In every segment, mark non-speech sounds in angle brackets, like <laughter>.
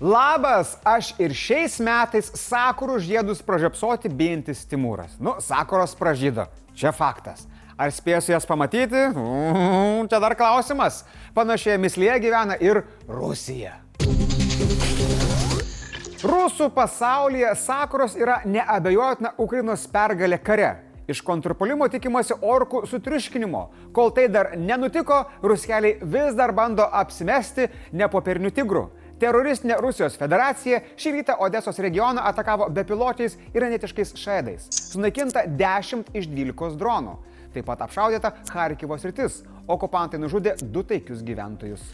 Labas, aš ir šiais metais sakurų žiedus pražiopsoti bijantis Timūras. Nu, sakuros pražydo, čia faktas. Ar spėsiu jas pamatyti? Mm, čia dar klausimas. Panašiai mislėje gyvena ir Rusija. Rusų pasaulyje sakuros yra neabejotina Ukrainos pergalė kare. Iš kontrpolimo tikimasi orkų sutriuškinimo. Kol tai dar nenutiko, ruskeliai vis dar bando apsimesti nepopernių tigrų. Teroristinė Rusijos federacija šį rytą Odesos regioną atakavo bepiločiais iranetiškais šedais. Sunaikinta 10 iš 12 dronų. Taip pat apšaudyta Harkivo sritis. Okupantai nužudė du taikius gyventojus.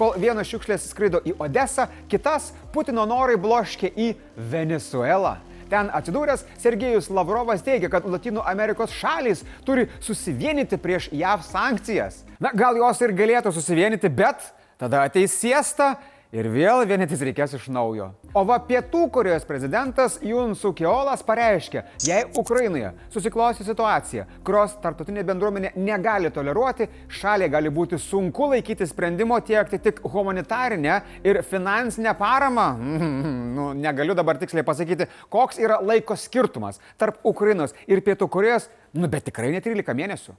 Kol vienas šiukšlės skrido į Odesą, kitas Putino norai bloškė į Venezuelą. Ten atsidūręs Sergejus Lavrovas teigia, kad Latino Amerikos šalys turi susivienyti prieš JAV sankcijas. Na, gal jos ir galėtų susivienyti, bet Tada ateis siesta ir vėl vienytis reikės iš naujo. O va Pietų Korejos prezidentas Jun Sukiolas pareiškė, jei Ukrainoje susiklosi situacija, kurios tarptautinė bendruomenė negali toleruoti, šaliai gali būti sunku laikyti sprendimo tiekti tik humanitarinę ir finansinę paramą. <laughs> nu, negaliu dabar tiksliai pasakyti, koks yra laiko skirtumas tarp Ukrainos ir Pietų Korejos, nu bet tikrai ne 13 mėnesių.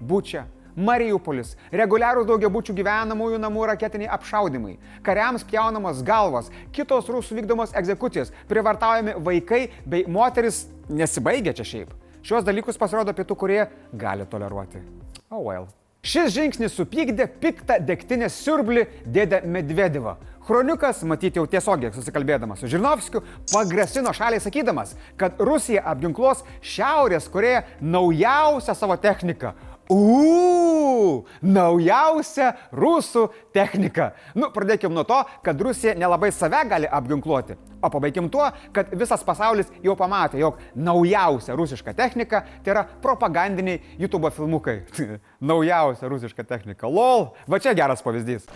Būčia, Mariupolis, reguliarūs daugiabučių gyvenamųjų namų raketiniai apšaudimai, kariams pjaunamos galvos, kitos rusų vykdomos egzekucijos, privartaujami vaikai bei moteris nesibaigia čia šiaip. Šios dalykus pasirodo pietų, kurie gali toleruoti. Oh well. Šis žingsnis supykdė piktą degtinės siurblį dėdę Medvedevą. Chroniukas, matyti jau tiesiogiai susikalbėdamas su Žirnovskiu, pagrasino šaliai sakydamas, kad Rusija apginkluos Šiaurės Koreją naujausią savo techniką Uuu, naujausia rusų technika. Nu, pradėkim nuo to, kad Rusija nelabai save gali apginkluoti. O pabaikim tuo, kad visas pasaulis jau pamatė, jog naujausia rusiška technika tai yra propagandiniai YouTube filmukai. <laughs> naujausia rusiška technika. LOL, va čia geras pavyzdys.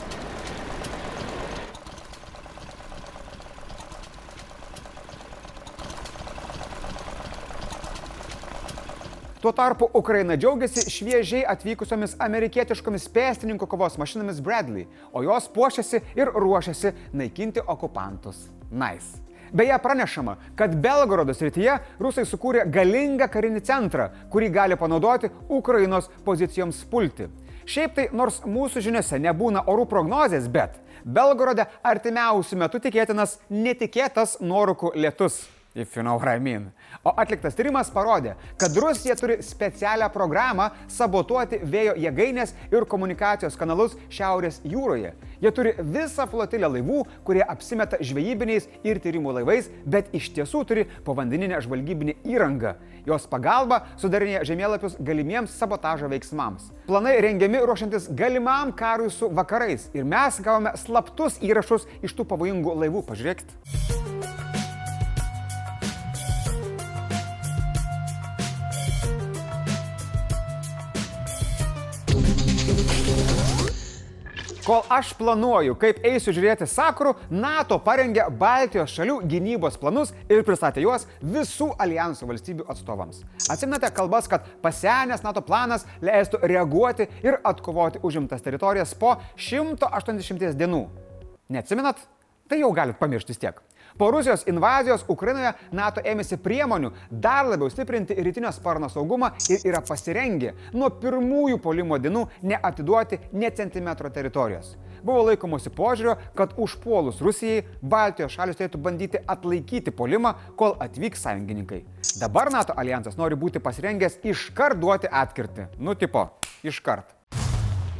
Tuo tarpu Ukraina džiaugiasi šviežiai atvykusiomis amerikietiškomis pėstininkų kovos mašinomis Bradley, o jos puošiasi ir ruošiasi naikinti okupantus. Nice. Beje, pranešama, kad Belgorodo srityje rusai sukūrė galingą karinį centrą, kurį gali panaudoti Ukrainos pozicijoms pulti. Šiaip tai, nors mūsų žiniuose nebūna orų prognozės, bet Belgorode artimiausių metų tikėtinas netikėtas nuorūkų lietus if you know what I mean. O atliktas tyrimas parodė, kad Rusija turi specialią programą sabotuoti vėjo jėgainės ir komunikacijos kanalus Šiaurės jūroje. Jie turi visą flotilę laivų, kurie apsimeta žvejybiniais ir tyrimų laivais, bet iš tiesų turi povandeninę žvalgybinę įrangą. Jos pagalba sudarinėja žemėlapius galimiems sabotažo veiksmams. Planai rengiami ruošiantis galimam karui su vakarais ir mes gavome slaptus įrašus iš tų pavojingų laivų. Pažiūrėkit. Kol aš planuoju, kaip eisiu žiūrėti sakurų, NATO parengė Baltijos šalių gynybos planus ir pristatė juos visų alijansų valstybių atstovams. Atsimenate kalbas, kad pasenęs NATO planas leistų reaguoti ir atkovoti užimtas teritorijas po 180 dienų. Neatsimenat? Tai jau galit pamiršti tiek. Po Rusijos invazijos Ukrainoje NATO ėmėsi priemonių dar labiau stiprinti rytinio sparno saugumą ir yra pasirengę nuo pirmųjų polimo dienų neatiduoti ne centimetro teritorijos. Buvo laikomosi požiūrio, kad užpuolus Rusijai Baltijos šalis turėtų bandyti atlaikyti polimą, kol atvyks sąjungininkai. Dabar NATO alijansas nori būti pasirengęs iškart duoti atkirtį. Nu tipo, iškart.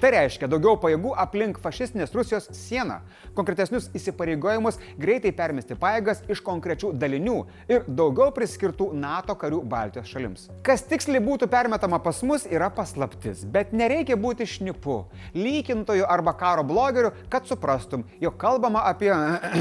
Tai reiškia daugiau pajėgų aplink fašistinės Rusijos sieną, konkretesnius įsipareigojimus greitai permesti pajėgas iš konkrečių dalinių ir daugiau priskirtų NATO karių Baltijos šalims. Kas tiksliai būtų permetama pas mus yra paslaptis, bet nereikia būti šnipu, lygintoju arba karo blogeriu, kad suprastum, jog kalbama apie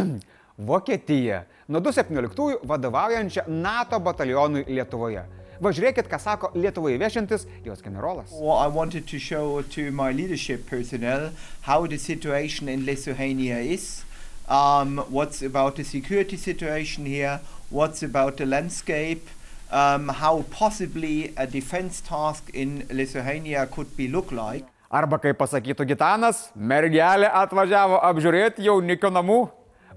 <clears throat> Vokietiją, nuo 2017 vadovaujančią NATO batalionui Lietuvoje. Važiuokit, ką sako Lietuvoje viešintis jos generolas. Well, I wanted to show to my leadership personnel how the situation in Lithuania is, um, what's about the security situation here, what's about the landscape, um, how possibly a defense task in Lithuania could be look like. Arba kaip pasakytų Gitanas, mergelė atvažiavo apžiūrėti jaunikio namų.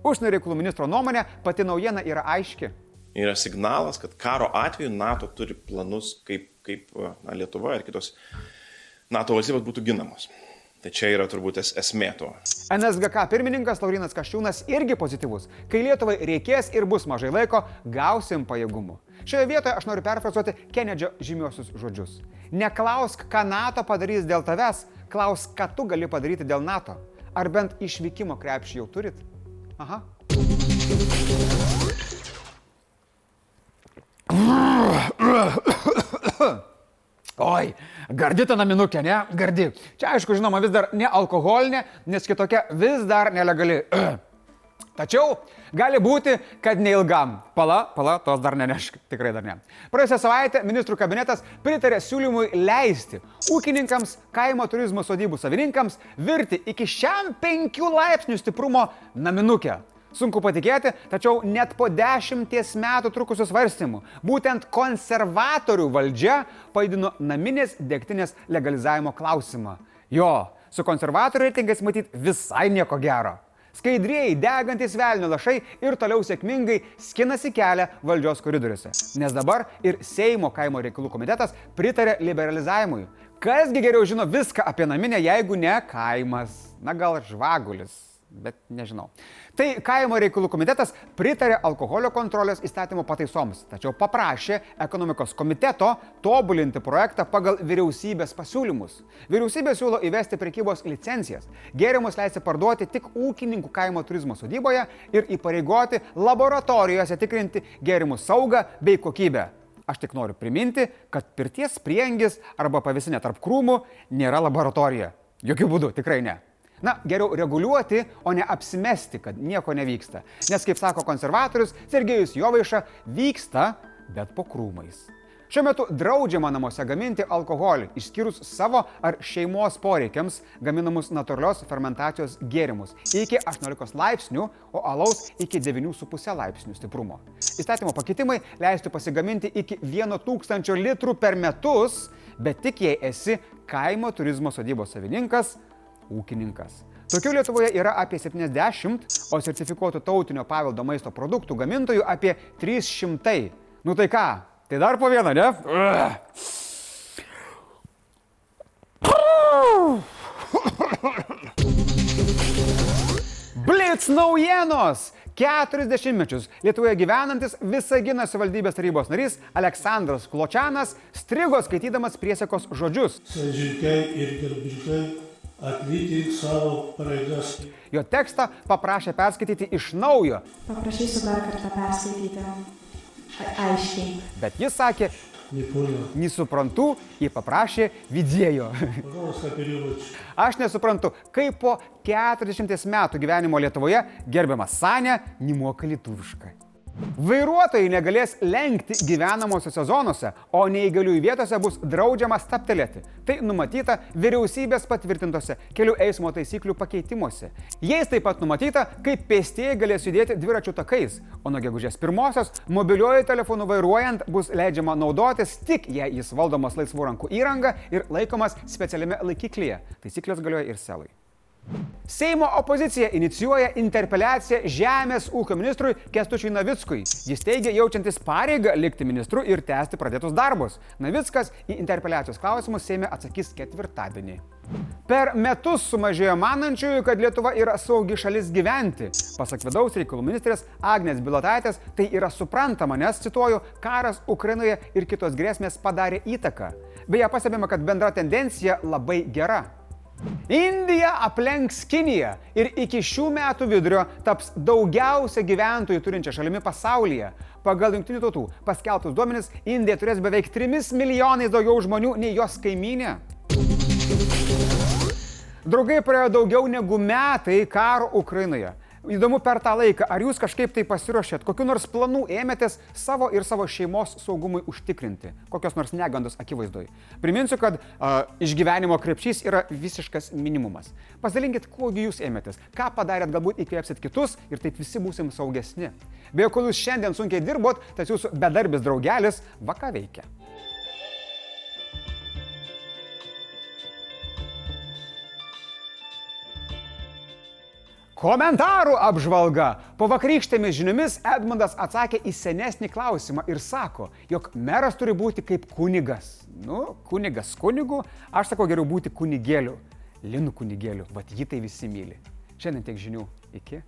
Užsienio reikalų ministro nuomonė pati naujiena yra aiški. Yra signalas, kad karo atveju NATO turi planus, kaip, kaip na, Lietuva ir kitos NATO valstybės būtų ginamos. Tai čia yra turbūt es, esmė to. NSGK pirmininkas Laurinas Kaščiūnas irgi pozityvus. Kai Lietuvai reikės ir bus mažai laiko, gausim pajėgumų. Šioje vietoje aš noriu perfrazuoti Kenedžio žymiosius žodžius. Neklausk, ką NATO padarys dėl tavęs, klausk, ką tu gali padaryti dėl NATO. Ar bent išvykimo krepšį jau turit? Aha. Oi, gardi ta naminukė, ne? Gardi. Čia aišku, žinoma, vis dar ne alkoholinė, nes kitokia vis dar nelegali. <clears throat> Tačiau gali būti, kad neilgam. Pala, pala, tos dar nenešk, tikrai dar ne. Praėjusią savaitę ministrų kabinetas pritarė siūlymui leisti ūkininkams, kaimo turizmo sodybų savininkams virti iki šiam 5 laipsnių stiprumo naminukę. Sunku patikėti, tačiau net po dešimties metų trukusių svarstymų būtent konservatorių valdžia paidino naminės degtinės legalizavimo klausimą. Jo, su konservatorių reitingais matyti visai nieko gero. Skaidrieji degantis velnio lašai ir toliau sėkmingai skinasi kelią valdžios koridoriuose. Nes dabar ir Seimo kaimo reikalų komitetas pritarė liberalizavimui. Kasgi geriau žino viską apie naminę, jeigu ne kaimas, na gal žvagulis bet nežinau. Tai kaimo reikalų komitetas pritarė alkoholio kontrolės įstatymo pataisoms, tačiau paprašė ekonomikos komiteto tobulinti projektą pagal vyriausybės pasiūlymus. Vyriausybė siūlo įvesti prekybos licencijas, gėrimus leisti parduoti tik ūkininkų kaimo turizmo sodyboje ir įpareigoti laboratorijose tikrinti gėrimų saugą bei kokybę. Aš tik noriu priminti, kad pirties priengis arba pavisinė tarp krūmų nėra laboratorija. Jokių būdų, tikrai ne. Na, geriau reguliuoti, o ne apsimesti, kad nieko nevyksta. Nes, kaip sako konservatorius Sergejus Jovaiša, vyksta, bet po krūmais. Šiuo metu draudžiama namuose gaminti alkoholį, išskyrus savo ar šeimos poreikiams gaminamus natūralios fermentacijos gėrimus iki 18 laipsnių, o alaus iki 9,5 laipsnių stiprumo. Įstatymo pakeitimai leistų pasigaminti iki 1000 litrų per metus, bet tik jei esi kaimo turizmo sodybos savininkas ūkininkas. Tokių Lietuvoje yra apie 70, o sertifikuotų tautinio paveldo maisto produktų gamintojų apie 300. Nu tai ką, tai dar po vieną, ne? Blitz naujienos! 40 mečius Lietuvoje gyvenantis Visaginas valdybės tarybos narys Aleksandras Kločianas strigo skaitydamas priesekos žodžius. Sąžininkai ir gerbiškai atlikti savo pareigas. Jo tekstą paprašė perskaityti iš naujo. Paprašysiu dar kartą perskaityti aiškiai. Bet jis sakė, nesuprantu, jį paprašė vidėjo. Aš nesuprantu, kaip po 40 metų gyvenimo Lietuvoje gerbiamas Sanė nemoka lietuviškai. Vairuotojai negalės lenkti gyvenamosiose zonose, o neįgaliųjų vietose bus draudžiama staptelėti. Tai numatyta vyriausybės patvirtintose kelių eismo taisyklių pakeitimuose. Jais taip pat numatyta, kaip pėstieji galės judėti dviračių takais, o nuo gegužės pirmosios mobiliuoju telefonu vairuojant bus leidžiama naudotis tik jei jis valdomas laisvų rankų įranga ir laikomas specialiame laikiklyje. Taisyklės galioja ir selai. Seimo opozicija inicijuoja interpeliaciją Žemės ūkio ministrui Kestučiui Navickui. Jis teigia jaučiantis pareigą likti ministru ir tęsti pradėtus darbus. Navickas į interpeliacijos klausimus Seime atsakys ketvirtadienį. Per metus sumažėjo manančiųjų, kad Lietuva yra saugi šalis gyventi. Pasak vidaus reikalų ministrės Agnės Bilotaitės, tai yra suprantama, nes, cituoju, karas Ukrainoje ir kitos grėsmės padarė įtaką. Beje, pastebima, kad bendra tendencija labai gera. Indija aplenks Kiniją ir iki šių metų vidurio taps daugiausia gyventojų turinčia šalimi pasaulyje. Pagal Junktinių tautų paskelbtus duomenis, Indija turės beveik 3 milijonais daugiau žmonių nei jos kaiminė. Draugai praėjo daugiau negu metai karo Ukrainoje. Įdomu per tą laiką, ar jūs kažkaip tai pasiruošėt, kokiu nors planų ėmėtės savo ir savo šeimos saugumui užtikrinti, kokios nors negandos akivaizdoj. Priminsiu, kad uh, išgyvenimo krepšys yra visiškas minimumas. Pasidalinkit, kuogi jūs ėmėtės, ką padarėt, galbūt įkvėpsit kitus ir taip visi būsim saugesni. Beje, kol jūs šiandien sunkiai dirbot, tas jūsų bedarbis draugelis vaka veikia. Komentarų apžvalga. Po vakarykštėmis žiniomis Edmundas atsakė į senesnį klausimą ir sako, jog meras turi būti kaip kunigas. Nu, kunigas kunigu, aš sakau geriau būti kunigėliu. Linų kunigėliu, vad jį tai visi myli. Šiandien tiek žinių. Iki.